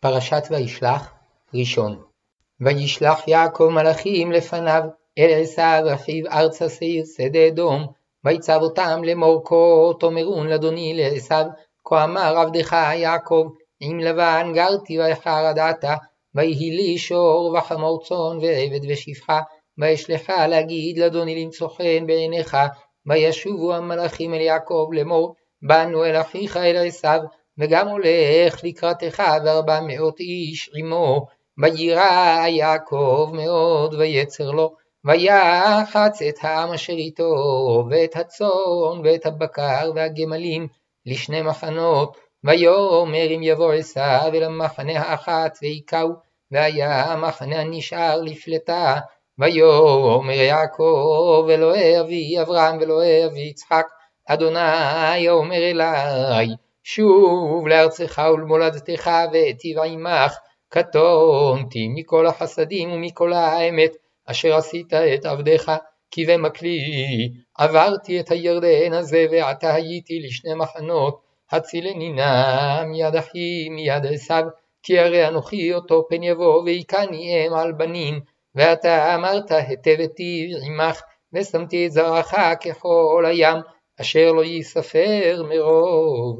פרשת וישלח, ראשון. וישלח יעקב מלאכים לפניו, אל עשיו אחיו ארצה שעיר שדה אדום, ויצב אותם לאמור כה תאמרון לאדוני לעשיו, כה אמר עבדך יעקב, עם לבן גרתי ויחרדעת, ויהי לי שור וחמור צאן ועבד ושפחה, וישלחה להגיד לאדוני למצוא חן בעיניך, וישובו המלאכים אל יעקב לאמור, באנו אל אחיך אל עשיו, וגם הולך לקראתך וארבע מאות איש עמו, וירא יעקב מאוד ויצר לו, ויחץ את העם אשר איתו, ואת הצאן ואת הבקר והגמלים לשני מחנות, ויאמר אם יבוא עשיו אל המחנה האחת והיכהו, והיה המחנה הנשאר לפלטה, ויאמר יעקב אלוהי אבי אברהם ואלוהי אבי יצחק, אדוני אומר אלי, שוב לארצך ולמולדתך ואיטיב עמך, קטונתי מכל החסדים ומכל האמת אשר עשית את עבדיך, כי במקלי עברתי את הירדן הזה ועתה הייתי לשני מחנות, הצילני נא מיד אחי מיד עשיו, כי הרי אנוכי אותו פן יבוא והיכני אם על בנים, ואתה אמרת היטב היטיב עמך, ושמתי את זרעך ככל הים, אשר לא ייספר מרוב.